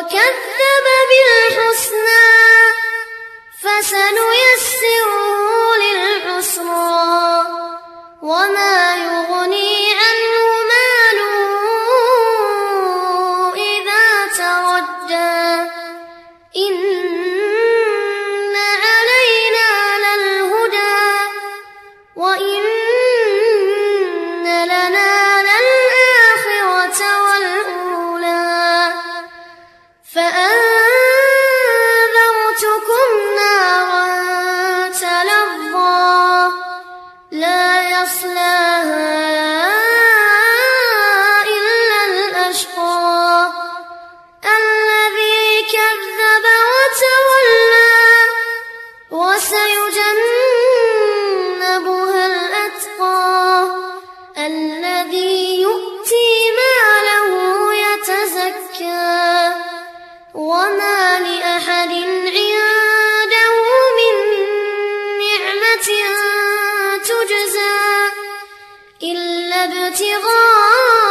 وكذب بالحسنى. يصلاها إلا الأشقى الذي كذب وتولى وسيجنبها الأتقى الذي يؤتي ماله يتزكى وما لأحد عنده ابتغاء